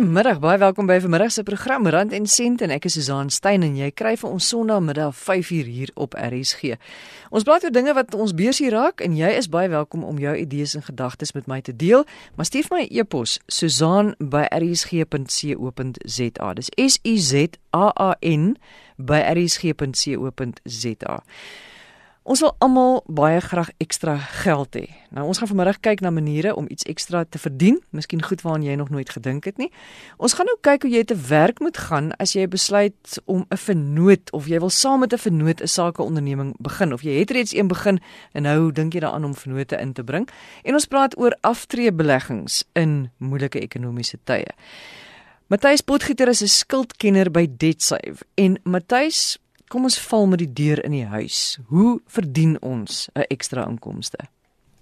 Goeiemiddag, baie welkom by vanmiddag se program Rand en Sent en ek is Susan Stein en jy kry vir ons Sondagmiddag 5uur hier op RSG. Ons praat oor dinge wat ons beursie raak en jy is baie welkom om jou idees en gedagtes met my te deel. Maar stuur my 'n e-pos susan@rsg.co.za. Dis S U Z A A N by rsg.co.za. Ons wil almal baie graag ekstra geld hê. Nou ons gaan vanmiddag kyk na maniere om iets ekstra te verdien, miskien goed waaraan jy nog nooit gedink het nie. Ons gaan nou kyk hoe jy te werk moet gaan as jy besluit om 'n vennoot of jy wil saam met 'n vennoot 'n sakeonderneming begin of jy het reeds een begin en nou dink jy daaraan om vennote in te bring. En ons praat oor aftreebeleggings in moeilike ekonomiese tye. Matthys Potgieter is 'n skuldkenner by DebtSave en Matthys Kom ons val met die deur in die huis. Hoe verdien ons 'n ekstra inkomste?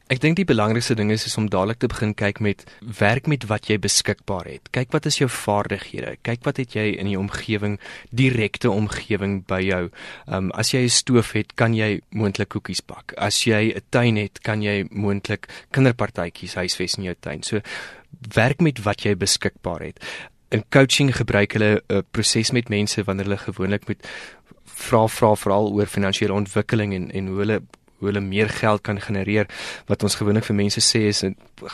Ek dink die belangrikste ding is, is om dadelik te begin kyk met werk met wat jy beskikbaar het. Kyk wat is jou vaardighede. Kyk wat het jy in die omgewing, direkte omgewing by jou. Um as jy 'n stoof het, kan jy moontlik koekies bak. As jy 'n tuin het, kan jy moontlik kinderpartytjies huisves in jou tuin. So werk met wat jy beskikbaar het. In coaching gebruik hulle 'n proses met mense wanneer hulle gewoonlik met vra vra veral oor finansiële ontwikkeling en en hoe hulle hoe hulle meer geld kan genereer wat ons gewoonlik vir mense sê is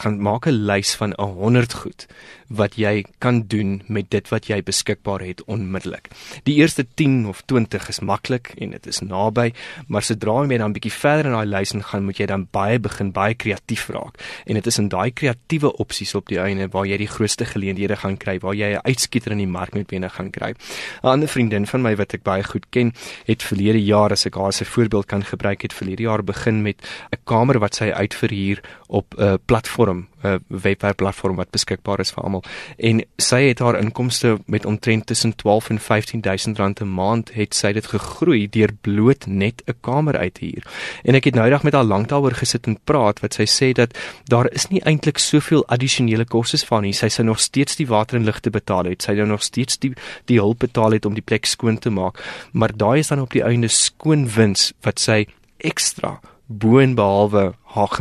gaan maak 'n lys van 'n 100 goed wat jy kan doen met dit wat jy beskikbaar het onmiddellik. Die eerste 10 of 20 is maklik en dit is naby, maar sodra jy dan 'n bietjie verder in daai lys gaan, moet jy dan baie begin baie kreatief raak. En dit is in daai kreatiewe opsies op die einde waar jy die grootste geleenthede gaan kry, waar jy 'n uitskieter in die mark met binne gaan kry. 'n Ander vriendin van my wat ek baie goed ken, het verlede jaar as ek haar as 'n voorbeeld kan gebruik, het verlede jaar begin met 'n kamer wat sy uitverhuur op 'n uh, platform 'n webwerf platform wat beskikbaar is vir almal en sy het haar inkomste met omtrent tussen 12 en 15000 rand 'n maand het sy dit gegroei deur bloot net 'n kamer uit huur. En ek het nou eendag met haar lank daaroor gesit en praat wat sy sê dat daar is nie eintlik soveel addisionele kostes van nie. Sy sê nog steeds die water en ligte betaal het. Sy het nog steeds die die hulp betaal het om die plek skoon te maak. Maar daai is dan op die einde skoon wins wat sy ekstra boonbehalwe haar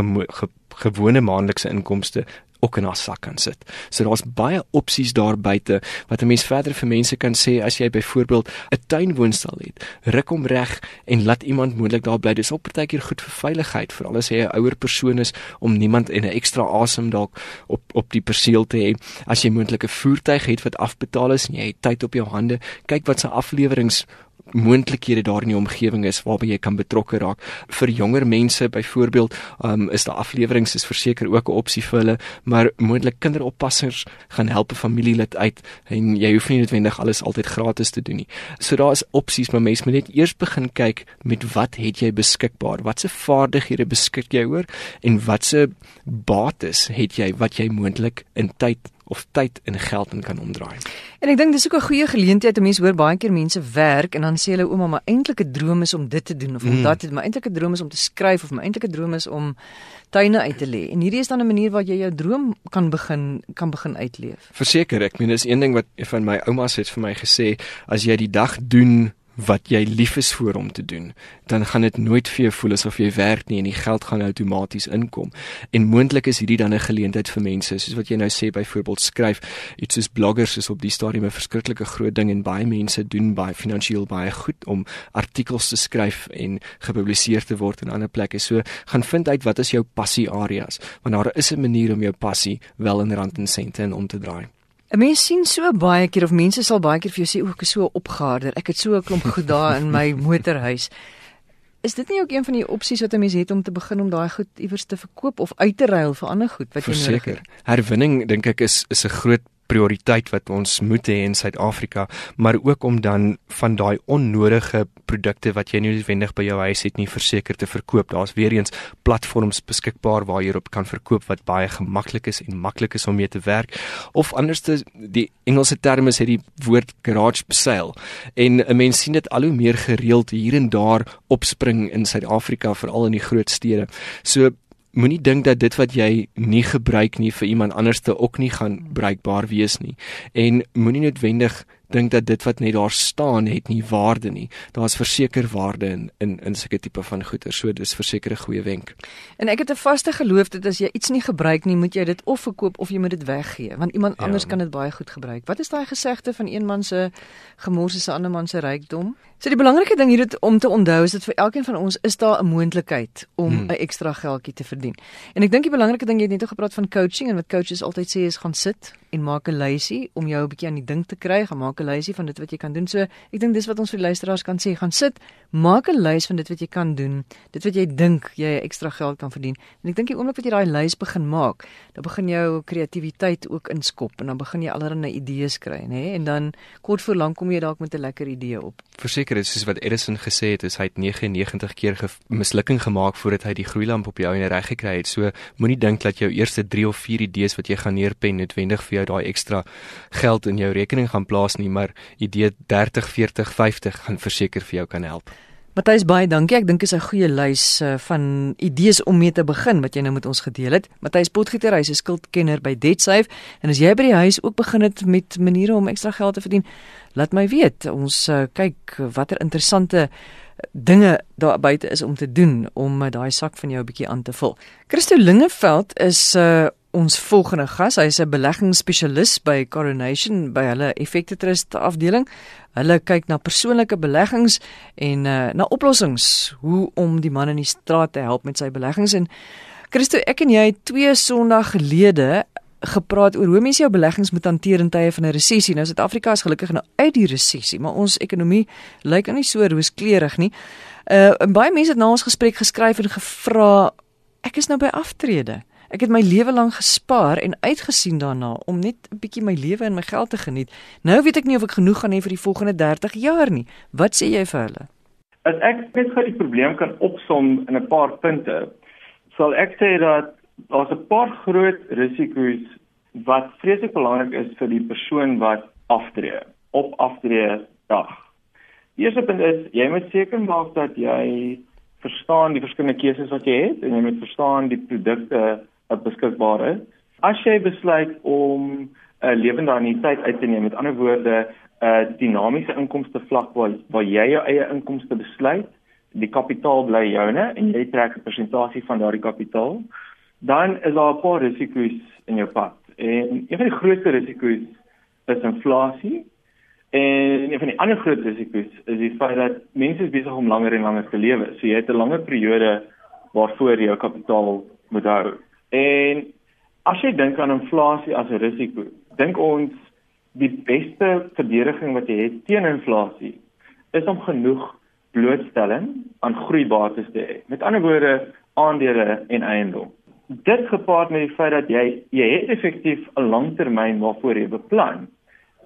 gewone maandelikse inkomste ook in haar sak kan sit. So daar's baie opsies daar buite wat 'n mens verder vir mense kan sê as jy byvoorbeeld 'n tuinwoonstel het, ruk hom reg en laat iemand moontlik daar bly. Dis ook partykeer goed vir veiligheid, veral as jy 'n ouer persoon is om niemand en 'n ekstra asem dalk op op die perseel te hê. As jy moontlik 'n voertuig het wat afbetaal is en jy het tyd op jou hande, kyk wat se afleweringe moontlikhede daar in die omgewing is waarby jy kan betrokke raak. Vir jonger mense byvoorbeeld, um, is daar afleweringe is verseker ook 'n opsie vir hulle, maar moontlik kinderoppassers gaan help 'n familielid uit en jy hoef nie noodwendig alles altyd gratis te doen nie. So daar is opsies, maar mens moet net eers begin kyk met wat het jy beskikbaar? Watse vaardighede beskik jy oor en watse bates het jy wat jy moontlik in tyd of tyd en geld in kan omdraai. En ek dink dis ook 'n goeie geleentheid om mense hoor baie keer mense werk en dan sê hulle ouma maar eintlike droom is om dit te doen of om mm. dat te doen, maar eintlike droom is om te skryf of my eintlike droom is om tuine uit te lê. En hierdie is dan 'n manier waar jy jou droom kan begin kan begin uitleef. Verseker, ek meen dis een ding wat een van my oumas het vir my gesê, as jy die dag doen wat jy lief is vir om te doen, dan gaan dit nooit vir jou voel asof jy werk nie en die geld gaan outomaties inkom. En moontlik is hierdie dan 'n geleentheid vir mense, soos wat jy nou sê byvoorbeeld skryf, iets soos bloggers is op die stadium 'n verskriklike groot ding en baie mense doen baie finansiëel baie goed om artikels te skryf en gepubliseer te word in ander plekke. So gaan vind uit wat is jou passie areas, want daar is 'n manier om jou passie wel in rand en sente in om te draai. 'n Mens sien so baie keer of mense sal baie keer vir jou sê o, ek is so opgeharder. Ek het so 'n klomp goed daar in my motorhuis. Is dit nie ook een van die opsies wat 'n mens het om te begin om daai goed iewers te verkoop of uit te ruil vir ander goed wat jy nodig het? Herwinning dink ek is is 'n groot prioriteit wat ons moet hê in Suid-Afrika, maar ook om dan van daai onnodige produkte wat jy nie noodwendig by jou huis het nie verseker te verkoop. Daar's weer eens platforms beskikbaar waar jy op kan verkoop wat baie gemaklik is en maklik is om mee te werk. Of anderste die Engelse term is het die woord garage sale. En 'n mens sien dit al hoe meer gereeld hier en daar opspring in Suid-Afrika, veral in die groot stede. So moenie dink dat dit wat jy nie gebruik nie vir iemand anders te ook nie gaan bruikbaar wees nie. En moenie noodwendig dink dat dit wat net daar staan het nie waarde nie. Daar's verseker waarde in in in sulke tipe van goeder. So dis verseker 'n goeie wenk. En ek het 'n vaste geloof dat as jy iets nie gebruik nie, moet jy dit of verkoop of jy moet dit weggee, want iemand ja. anders kan dit baie goed gebruik. Wat is daai gesegde van een man se gemors is 'n ander man se rykdom? So die belangrike ding hier om te onthou is dat vir elkeen van ons is daar 'n moontlikheid om. 'n hmm. ekstra geldjie te verdien. En ek dink die belangrike ding jy het net gepraat van coaching en wat coaches altyd sê is gaan sit en maak 'n lysie om jou 'n bietjie aan die ding te kry, gaan maak 'n lysie van dit wat jy kan doen. So ek dink dis wat ons vir die luisteraars kan sê, gaan sit, maak 'n lys van dit wat jy kan doen, dit wat jy dink jy ekstra geld kan verdien. En ek dink die oomblik wat jy daai lys begin maak, dan begin jou kreatiwiteit ook inskop en dan begin jy allerlei idees kry, nê? En dan kort voor lank kom jy dalk met 'n lekker idee op. Verseker is soos wat Edison gesê het, is hy het 99 keer ge mislukking gemaak voordat hy die gloeilamp op jou en reg gekry het. So moenie dink dat jou eerste 3 of 4 idees wat jy gaan neerpen noodwendig vir jou daai ekstra geld in jou rekening gaan plaas nie, maar idee 30, 40, 50 gaan verseker vir jou kan help. Matthys baie dankie. Ek dink dit is 'n goeie lys uh, van idees om mee te begin wat jy nou met ons gedeel het. Matthys Potgieter, hy's 'n skuldkenner by DebtSafe en as jy by die huis ook begin het met maniere om ekstra geld te verdien, laat my weet. Ons uh, kyk watter interessante dinge daar buite is om te doen om uh, daai sak van jou 'n bietjie aan te vul. Christo Lingeveld is uh, ons volgende gas. Hy's 'n beleggingsspesialis by Coronation by hulle Effekte Trust afdeling. Hulle kyk na persoonlike beleggings en uh, na oplossings hoe om die man in die straat te help met sy beleggings en Christo, ek en jy het twee Sondag gelede gepraat oor hoe mense jou beleggings moet hanteer in tye van 'n resessie. Nou Suid-Afrika is gelukkig nou uit die resessie, maar ons ekonomie lyk nou nie so rooskleurig nie. Uh baie mense het na ons gesprek geskryf en gevra ek is nou by aftrede. Ek het my lewe lank gespaar en uitgesien daarna om net 'n bietjie my lewe en my geld te geniet. Nou weet ek nie of ek genoeg gaan hê vir die volgende 30 jaar nie. Wat sê jy vir hulle? As ek net gou die probleem kan opsom in 'n paar punte, sal ek sê dat daar's 'n paar groot risiko's wat vreeslik belangrik is vir die persoon wat aftree op aftree dag. Die eerste punt is jy moet seker maak dat jy verstaan die verskillende keuses wat jy het en jy moet verstaan die produkte wat beskikbaar is. As jy besluit om 'n uh, lewende anniteit uit te neem, met ander woorde, 'n uh, dinamiese inkomste vlak waar waar jy jou eie inkomste besluit, die kapitaal bly joune en jy trek 'n persentasie van daardie kapitaal, dan is daar 'n paar risiko's in jou pad. En een van die grootste risiko's is inflasie. En een van die ander groot risiko's is die feit dat mense besig om langer en langer te lewe. So jy het 'n langer periode waarvoor jy jou kapitaal moet hou. En as jy dink aan inflasie as 'n risiko, dink ons die beste verdediging wat jy het teen inflasie is om genoeg blootstelling aan groeibates te hê. Met ander woorde, aandele en eiendom. Dit gepaard met die feit dat jy jy het effektief 'n langtermyn waarvoor jy beplan.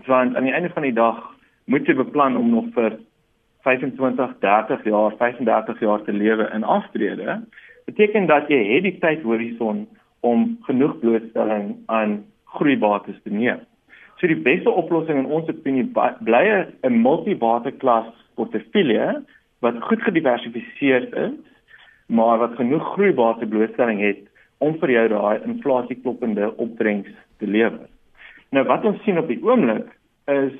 Want aan die einde van die dag moet jy beplan om nog vir 25, 30 jaar, 35 jaar te lewe in aftrede beteken dat jy het die tydhorison om genoeg blootstelling aan groeibates te neem. So die beste oplossing in ons opinie bly 'n multibate klas portefeulje wat goed gediversifiseer is, maar wat genoeg groeibate blootstelling het om vir jou daai inflasiekloppende opbrengs te lewer. Nou wat ons sien op die oomblik is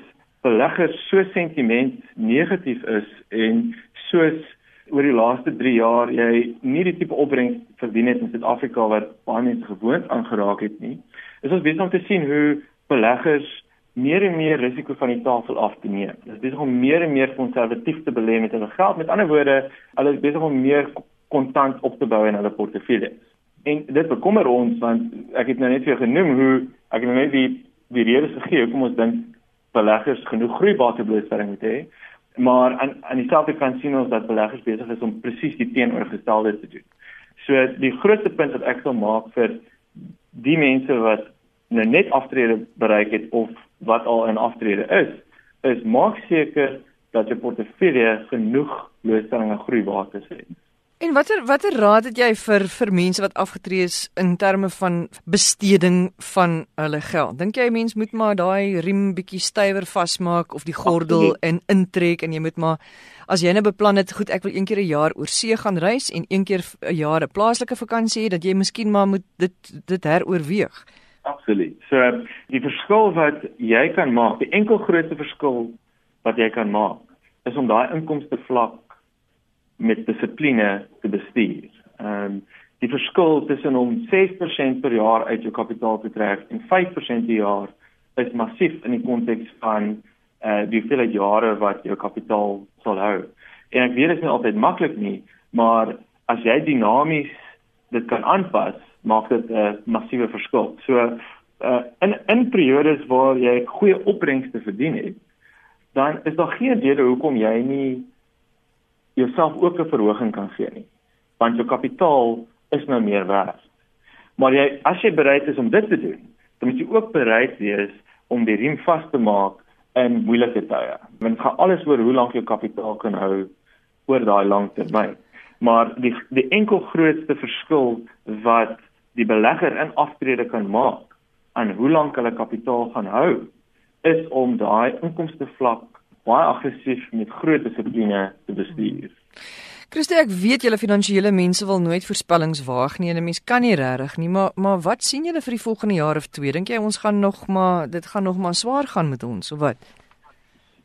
beleggers so sentiment negatief is en soos oor die laaste 3 jaar jy nie die tipe opbrengs verdien het in Suid-Afrika wat baie mense gewoond aangeraak het nie. Is ons besig om te sien hoe beleggers meer en meer risiko van die tafel af te neem. Hulle is besig om meer en meer konservatief te belê met hulle geld. Met ander woorde, hulle is besig om meer kontant op te bou in hulle portefeuilles. En dit bekommer ons want ek het nou net vir genoem hoe ek het nou net die die redes gegee hoekom ons dink beleggers genoeg groeibate blootstelling moet hê maar aan aan dieselfde kant sien ons dat beleggers besig is om presies die teenoorgestelde te doen. So die grootste punt wat ek wil maak vir die mense wat nou net aftrede bereik het of wat al in aftrede is, is maak seker dat jou portefeulje genoeg blootstelling aan groeibates het. En watter watter raad het jy vir vir mense wat afgetree is in terme van besteding van hulle geld? Dink jy 'n mens moet maar daai riem bietjie stywer vasmaak of die gordel en intrek en jy moet maar as jy nou beplan het, goed, ek wil een keer 'n jaar oor see gaan reis en een keer 'n jaar 'n plaaslike vakansie hê, dat jy miskien maar moet dit dit heroorweeg. Absoluut. So die verskil wat jy kan maak, die enkel grootste verskil wat jy kan maak, is om daai inkomste vlak met dissipline te bestuur. Ehm um, die verskil tussen om 6% per jaar uit jou kapitaal te trek en 5% per jaar is massief in die konteks van eh uh, die hoeveelheid jare wat jou kapitaal sal hou. En ek weet dit is nie altyd maklik nie, maar as jy dinamies dit kan aanpas, maak dit 'n uh, massiewe verskil. So uh, in in periodes waar jy goeie opbrengste verdien het, dan is daar geen rede hoekom jy nie jouself ook 'n verhoging kan gee nie. Want jou kapitaal is nou meer werd. Maar jy as jy bereid is om dit te doen, dan moet jy ook bereid wees om die riem vas te maak in moeilike tye. Want dit gaan alles oor hoe lank jou kapitaal kan hou oor daai lang termyn. Maar die die enkel grootste verskil wat die belegger in aftrede kan maak aan hoe lank hulle kapitaal gaan hou is om daai inkomste vlak baie aggressief met groot dissipline te bestuur. Christo, ek weet julle finansiële mense wil nooit voorspellings waag nie en 'n mens kan nie regtig nie, maar maar wat sien julle vir die volgende jaar of twee? Dink jy ons gaan nog maar dit gaan nog maar swaar gaan met ons of wat?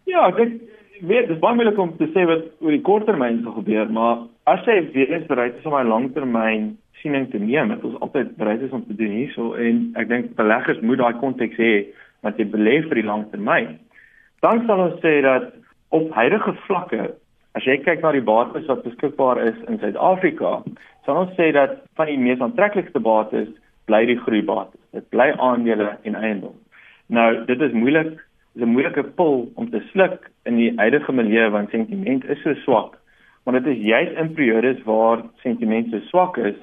Ja, ek weet dis baie moeilik om te sê wat oor die korttermyn sal gebeur, maar as jy weer eens bereid is om 'n langtermyn siening te neem, het ons altyd bereid is om te doen hierso en ek dink beleggers moet daai konteks hê wat jy belê vir die langtermyn. Dan sal ons sê dat op huidige vlakke, as jy kyk na die bates wat beskikbaar is in Suid-Afrika, sal ons sê dat van die mees aantreklikste bates bly die groeibates. Dit bly aandele en eiendom. Nou, dit is moeilik is 'n moeilike pil om te sluk in die huidige milieu want sentiment is so swak. Maar dit is juis in periodes waar sentiment so swak is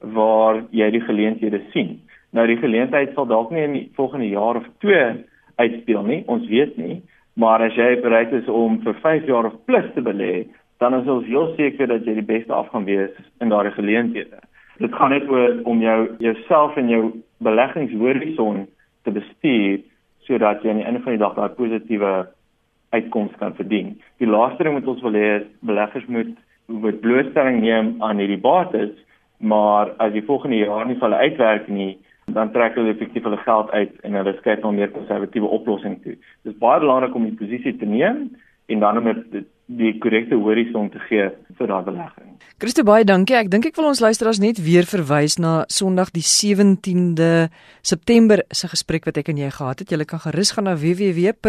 waar jy die geleenthede sien. Nou die geleentheid sal dalk nie in die volgende jaar of 2 uitspeel nie, ons weet nie, maar as jy bereid is om vir 5 jaar of plus te belê, dan is ons heel seker dat jy die beste af gaan wees in daardie geleenthede. Dit gaan net oor om jou jouself en jou beleggingshorison te bestuur sodat jy aan die einde van die dag daai positiewe uitkoms kan verdien. Die laaste ding wat ons wil hê is beleggers moet moet blootstelling neem aan hierdie bates, maar as die volgende jaar nie vir hulle uitwerk nie, dan trek hulle effektief hulle geld uit en hulle skep nou meer konservatiewe oplossings toe. Dit is baie belangrik om die posisie te neem en dan om dit die korrekte horison te gee vir daardie belegging. Christo baie dankie. Ek dink ek wil ons luisteraars net weer verwys na Sondag die 17de September se gesprek wat ek en jy gehad het. Jy kan gerus gaan na www.rsg.co.za,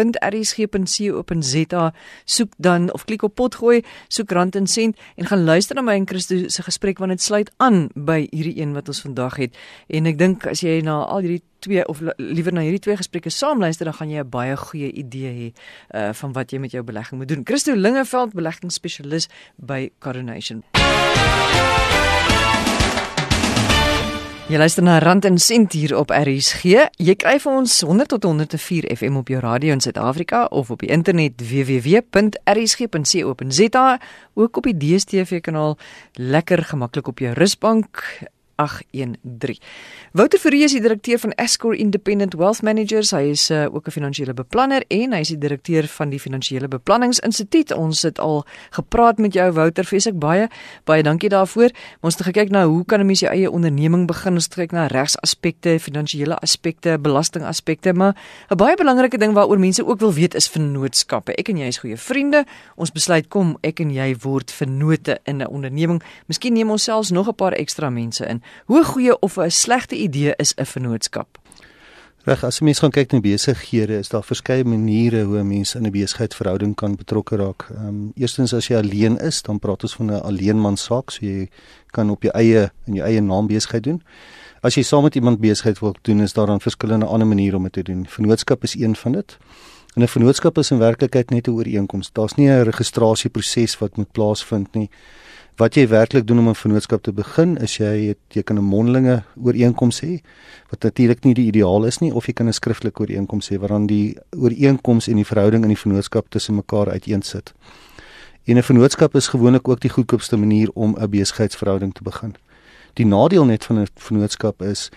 soek dan of klik op potgooi, soek rand en sent en gaan luister na my en Christo se gesprek want dit sluit aan by hierdie een wat ons vandag het. En ek dink as jy na al hierdie twee of liewer na hierdie twee gesprekke saam luister dan gaan jy 'n baie goeie idee hê uh van wat jy met jou belegging moet doen. Christo Lingeveld, beleggingsspesialis by Coronation. Jy luister na Rand en Sent hier op RSG. Jy kry vir ons 100 tot 104 FM op jou radio in Suid-Afrika of op die internet www.rsg.co.za, ook op die DStv kanaal lekker gemaklik op jou rusbank 0813. Wouter Fourie is die direkteur van Escor Independent Wealth Managers. Hy is uh, ook 'n finansiële beplanner en hy is die direkteur van die Finansiële Beplanningsinstituut. Ons het al gepraat met jou Wouter, vreeslik baie. Baie dankie daarvoor. Ons het gekyk na hoe kan 'n mens jou eie onderneming begin? Ons het gekyk na regsaspekte, finansiële aspekte, belastingaspekte, maar 'n baie belangrike ding waaroor mense ook wil weet is vennootskappe. Ek en jy is goeie vriende. Ons besluit kom ek en jy word vennote in 'n onderneming. Miskien neem ons selfs nog 'n paar ekstra mense in. Hoe goeie of 'n slegte idee is 'n vennootskap? Reg, as jy mens gaan kyk na besighede, is daar verskeie maniere hoe 'n mens in 'n besigheidsverhouding kan betrokke raak. Ehm um, eerstens as jy alleen is, dan praat ons van 'n alleenman saak, so jy kan op jou eie in jou eie naam besigheid doen. As jy saam met iemand besigheid wil doen, is daar dan verskillende ander maniere om dit te doen. Vennootskap is een van dit. En 'n vennootskap is in werklikheid net 'n ooreenkoms. Daar's nie 'n registrasieproses wat moet plaasvind nie. Wat jy werklik doen om 'n vennootskap te begin, is jy het, jy kan 'n mondelinge ooreenkoms hê wat natuurlik nie die ideaal is nie of jy kan 'n skriftelike ooreenkoms hê waaraan die ooreenkoms en die verhouding in die vennootskap tussen mekaar uiteensit. En 'n vennootskap is gewoonlik ook die goedkoopste manier om 'n besigheidsverhouding te begin. Die nadeel net van 'n vennootskap is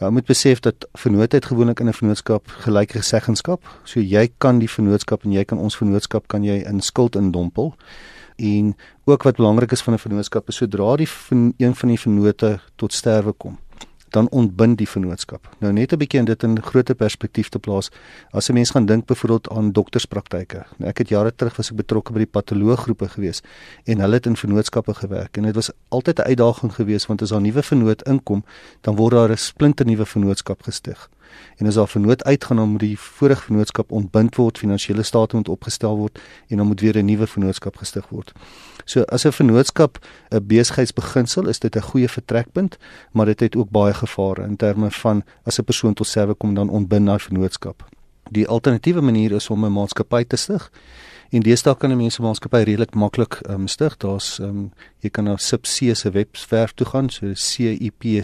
jy moet besef dat vennootheid gewoonlik in 'n vennootskap gelyke geseggenskap, so jy kan die vennootskap en jy kan ons vennootskap kan jy in skuld indompel. En ook wat belangrik is van 'n vennootskap is sodra die van, een van die vennote tot sterwe kom dan ontbind die vennootskap. Nou net 'n bietjie in dit in groter perspektief te plaas. As 'n mens gaan dink byvoorbeeld aan dokterspraktyke. Nou ek het jare terug was ek betrokke by die patolooggroepe gewees en hulle het in vennootskappe gewerk en dit was altyd 'n uitdaging geweest want as 'n nuwe vennoot inkom, dan word daar 'n splinter nuwe vennootskap gestig en as daar vernoot uitgaan om die vorige vennootskap ontbind word, finansiële state moet opgestel word en dan moet weer 'n nuwe vennootskap gestig word. So as 'n vennootskap 'n besigheidsbeginsel is dit 'n goeie vertrekpunt, maar dit het ook baie gevare in terme van as 'n persoon tot serwe kom dan ontbind na vennootskap. Die alternatiewe manier is om 'n maatskappy te stig En deesdae kan 'n mens 'n maatskappy redelik maklik um, stig. Daar's um, jy kan na SIPC se webwerf toe gaan, so cipc.co.za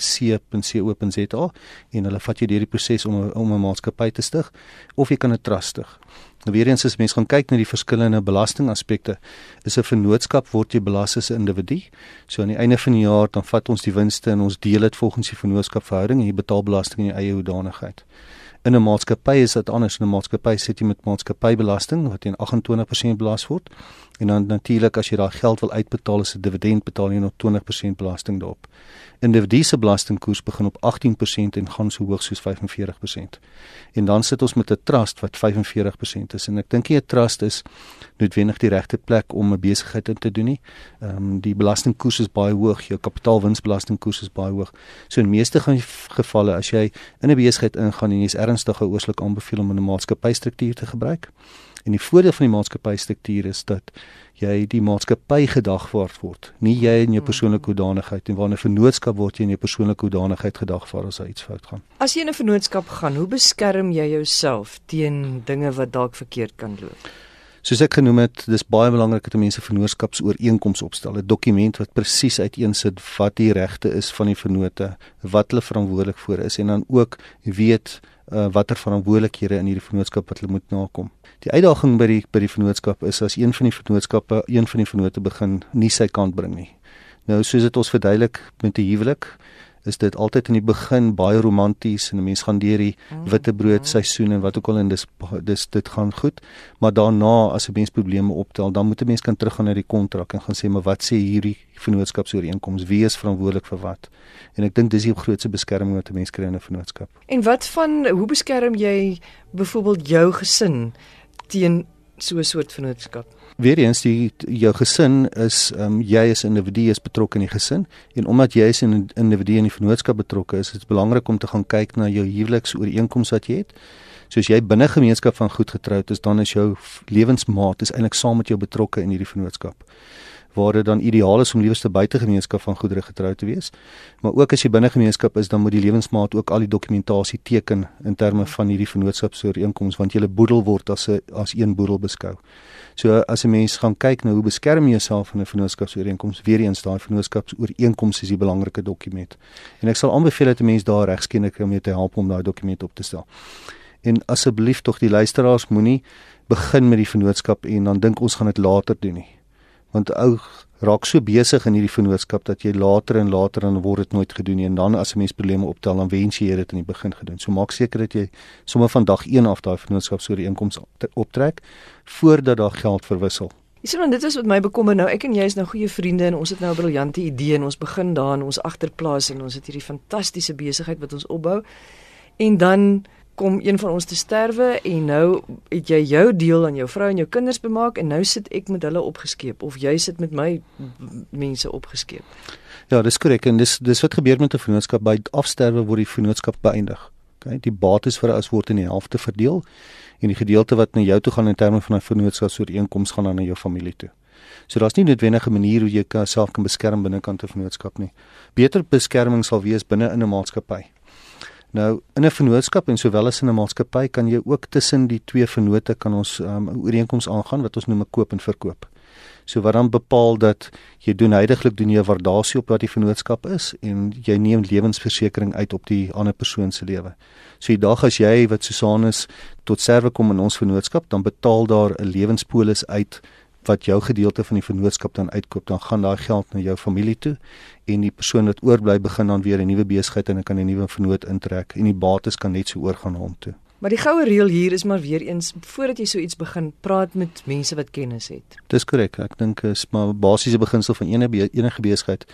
en hulle vat jou deur die proses om om 'n maatskappy te stig of jy kan 'n trust stig. Nou weer eens as mens gaan kyk na die verskillende belastingaspekte, is 'n vennootskap word jy belas as 'n individu. So aan die einde van die jaar dan vat ons die winste en ons deel dit volgens die vennootskapverhouding en jy betaal belasting in jou eie hoedanigheid. In 'n maatskappy is dit anders. In 'n maatskappy sit jy met maatskappybelasting wat teen 28% belas word. En dan natuurlik as jy daai geld wil uitbetaal as 'n dividend, betaal jy nog 20% belasting daarop. Individue se belastingkoers begin op 18% en gaan so hoog soos 45%. En dan sit ons met 'n trust wat 45% is en ek dink 'n trust is noodwendig die regte plek om 'n besigheid in te doen nie. Ehm um, die belastingkoers is baie hoog, jou kapitaalwinsbelastingkoers is baie hoog. So in meeste gevalle as jy in 'n besigheid ingaan en jy is ernstig geoorsaak aanbeveel om 'n maatskappystruktuur te gebruik. En die voordeel van die maatskappystruktuur is dat jy die maatskappy gedagvaard word, nie jy in jou hmm. persoonlike hoedanigheid en wanneer 'n vennootskap word jy in jou persoonlike hoedanigheid gedagvaard as iets fout gaan. As jy in 'n vennootskap gaan, hoe beskerm jy jouself teen dinge wat dalk verkeerd kan loop? Soos ek genoem het, dis baie belangrik dat mense vennootskapsooreenkomste opstel, 'n dokument wat presies uiteensit wat die regte is van die vennote, wat hulle verantwoordelik voor is en dan ook weet uh, watter verantwoordelikhede in hierdie vennootskap wat hulle moet nakom. Die uitdaging by die by die vennootskap is as een van die vennootskappe, een van die vennote begin nie sy kant bring nie. Nou soos dit ons verduidelik met die huwelik, is dit altyd in die begin baie romanties en 'n mens gaan deur die mm, witbrood mm. seisoen en wat ook al en dis dis dit gaan goed. Maar daarna as 'n mens probleme optel dan moet 'n mens kan teruggaan na die kontrak en gaan sê maar wat sê hierdie vennootskapsooreenkoms? Wie is verantwoordelik vir wat? En ek dink dis die grootste beskerming wat 'n mens kry in 'n vennootskap. En wat van hoe beskerm jy byvoorbeeld jou gesin teen so 'n soort vennootskap Weereens die jou gesin is ehm um, jy is 'n individu is betrokke in die gesin en omdat jy is 'n individu in die vennootskap betrokke is dit belangrik om te gaan kyk na jou huweliksooreenkoms wat jy het. Soos jy binne gemeenskap van goed getroud is, dan is jou lewensmaat is eintlik saam met jou betrokke in hierdie vennootskap waar dit dan ideaal is om liewerste buite gemeenskap van goedere getrou te wees. Maar ook as jy binne gemeenskap is, dan moet die lewensmaat ook al die dokumentasie teken in terme van hierdie vennootskapsooreenkoms want jy boedel word as 'n as een boedel beskou. So as 'n mens gaan kyk na hoe beskerm jy jouself in 'n vennootskapsooreenkoms, weer eens daai vennootskapsooreenkoms is die belangrike dokument. En ek sal aanbeveel dat 'n mens daar regskenner om jou te help om daai dokument op te stel. En asseblief tog die luisteraars moenie begin met die vennootskap en dan dink ons gaan dit later doen nie want ou raak so besig in hierdie vennootskap dat jy later en later dan word dit nooit gedoen nie en dan as 'n mens probleme optel dan wens jy dit in die begin gedoen. So maak seker dat jy sommer van dag 1 af daai vennootskap so die inkomste optrek voordat daar geld verwissel. So, dit is wat my bekommer nou. Ek en jy is nou goeie vriende en ons het nou 'n briljante idee en ons begin daar in ons agterplaas en ons het hierdie fantastiese besigheid wat ons opbou. En dan kom een van ons te sterwe en nou het jy jou deel aan jou vrou en jou kinders bemaak en nou sit ek met hulle opgeskeep of jy sit met my mense opgeskeep. Ja, dis korrek en dis dis wat gebeur met 'n vennootskap by afsterwe word die vennootskap beëindig. Okay, die bates vir as word in die helfte verdeel en die gedeelte wat na jou toe gaan in terme van 'n vennootskap soort inkomste gaan dan na jou familie toe. So daar's nie noodwendig 'n manier hoe jy jouself kan beskerm binne kant 'n vennootskap nie. Beter beskerming sal wees binne in 'n maatskappy. Nou in 'n vennootskap en sowel as in 'n maatskappy kan jy ook tussen die twee vennote kan ons um, ooreenkomste aangaan wat ons noem 'n koop en verkoop. So wat dan bepaal dat jy doen heidaglik doen jy 'n waardasie op wat die vennootskap is en jy neem lewensversekering uit op die ander persoon se lewe. So die dag as jy wat Susanus tot serwe kom in ons vennootskap, dan betaal daar 'n lewenspolis uit wat jou gedeelte van die vennootskap dan uitkoop, dan gaan daai geld na jou familie toe en die persoon wat oorbly begin dan weer 'n nuwe besigheid en kan 'n nuwe vennoot intrek en die bates kan net so oorgaan na hom toe. Maar die goue reël hier is maar weer eens voordat jy so iets begin, praat met mense wat kennis het. Dis korrek. Ek dink is maar basiese beginsel van enige enige besigheid.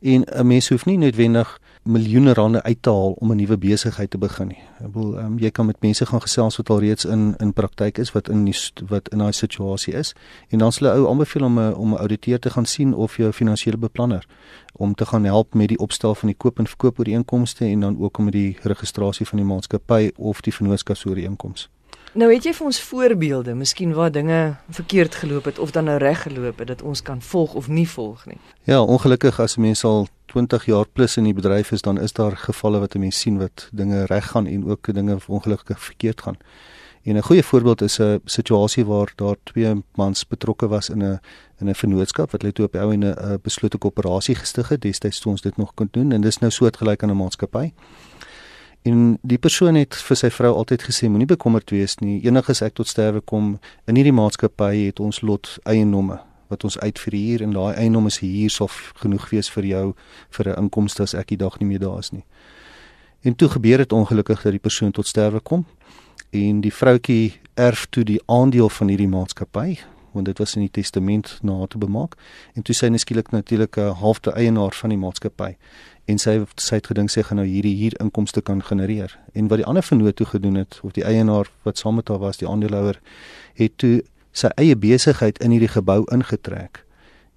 En 'n mens hoef nie noodwendig miljoene rande uit te haal om 'n nuwe besigheid te begin nie. Ek bedoel, um, jy kan met mense gaan gesels wat al reeds in in praktyk is wat in die wat in daai situasie is en dan sal ou aanbeveel om 'n om 'n ouditeur te gaan sien of jou finansiële beplanner om te gaan help met die opstel van die koop en verkoop ooreenkomste en dan ook om met die registrasie van die maatskappy of die vennootskapsooreenkoms. Nou weet jy vir ons voorbeelde, miskien waar dinge verkeerd geloop het of dan nou reg geloop het dat ons kan volg of nie volg nie. Ja, ongelukkig as mense al 20 jaar plus in die bedryf is, dan is daar gevalle wat 'n mens sien wat dinge reg gaan en ook dinge ongelukkig verkeerd gaan. En 'n goeie voorbeeld is 'n situasie waar daar twee mans betrokke was in 'n in 'n vennootskap wat hulle toe op die ou en 'n beslote koöperasie gestig het. Destyds toe ons dit nog kon doen en dis nou soortgelyk aan 'n maatskappy. En die persoon het vir sy vrou altyd gesê moenie bekommerd wees nie. Enigiets ek tot sterwe kom in hierdie maatskappy het ons lot eienomme wat ons uitverhuur en daai eiendom is hier sou genoeg wees vir jou vir 'n inkomste as ek die dag nie meer daar is nie. En toe gebeur dit ongelukkig dat die persoon tot sterwe kom en die vroutjie erf toe die aandeel van hierdie maatskappy want dit was in die testament na te bemaak en toe sy neskielik natuurlik 'n halfte eienaar van die maatskappy en sy sy het gedink sy gaan nou hierdie hier inkomste kan genereer en wat die ander vennoot toe gedoen het of die eienaar wat saam met haar was die aandeelhouer het toe sy eie besigheid in hierdie gebou ingetrek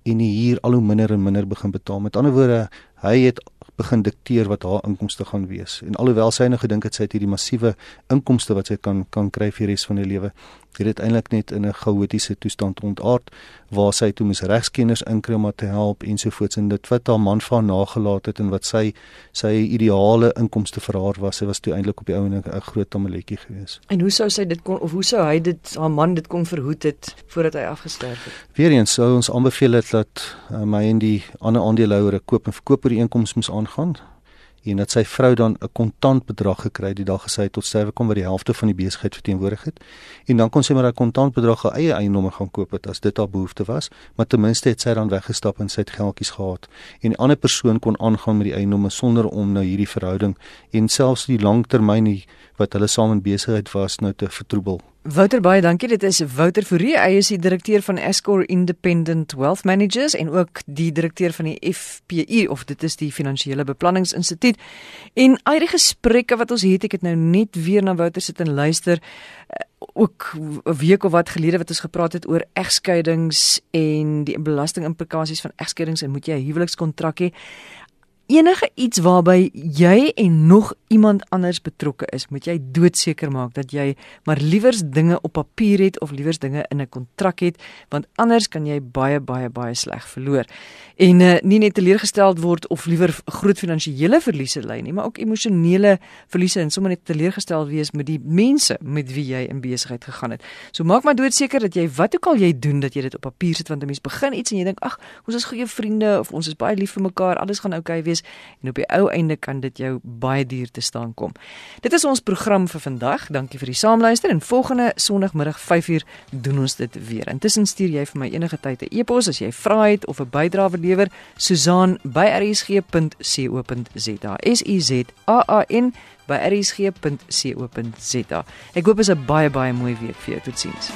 en hier al hoe minder en minder begin betaal. Met ander woorde, hy het begin dikteer wat haar inkomste gaan wees. En alhoewel sy nou gedink het sy het hierdie massiewe inkomste wat sy kan kan kry vir die res van haar lewe, het dit eintlik net in 'n chaotiese toestand ontaard waar sy toe moes regskenners inkry om haar te help ensovoorts en dit wat haar man van nagelaat het en wat sy sy ideale inkomste vir haar was, sy was toe eintlik op die ou en 'n groot tamaletjie gewees. En hoe sou sy dit kon of hoe sou hy dit haar man dit kon verhoed het voordat hy afgesterf het? Weereens sou ons aanbeveel het dat uh, my en die ander aandeelhouers koop en verkoop oor die inkomste moes aangaan en dat sy vrou dan 'n kontant bedrag gekry het die dag gesê tot sterwe kom wat die helfte van die besigheid verteenwoordig het. En dan kon sy maar daai kontant bedrag haar eie eiendomme gaan koop het as dit haar behoefte was maar ten minste het sy dan weggestap en sy het geldjies gehad. En 'n ander persoon kon aangaan met die eiendomme sonder om nou hierdie verhouding en selfs die langtermyn wat hulle saam in besigheid was nou te vertroebel Wouter baie dankie. Dit is Wouter Fourie, hy is die direkteur van Escor Independent Wealth Managers en ook die direkteur van die FPI of dit is die Finansiële Beplanningsinstituut. En al die gesprekke wat ons het, ek het nou net weer na Wouter sit en luister eh, ook 'n week of wat gelede wat ons gepraat het oor egskeidings en die belastingimplikasies van egskeidings en moet jy 'n huwelikskontrak hê? Enige iets waarby jy en nog iemand anders betrokke is, moet jy doodseker maak dat jy maar liewers dinge op papier het of liewers dinge in 'n kontrak het, want anders kan jy baie baie baie sleg verloor. En uh, nie net teleurgesteld word of liewer groot finansiële verliese ly nie, maar ook emosionele verliese en sommer net teleurgesteld wees met die mense met wie jy in besigheid gegaan het. So maak maar doodseker dat jy wat ook al jy doen dat jy dit op papier sit want 'n mens begin iets en jy dink ag, ons is goeie vriende of ons is baie lief vir mekaar, alles gaan oukei okay wees en op die ou einde kan dit jou baie duur te staan kom. Dit is ons program vir vandag. Dankie vir die saamluister en volgende Sondagmiddag 5uur doen ons dit weer. Intussen stuur jy vir my enige tyd 'n e-pos as jy vra het of 'n bydrae wil lewer. Susan@rsg.co.za. S U Z A A N by rsg.co.za. Ek hoop dit is 'n baie baie mooi week vir jou. Totsiens.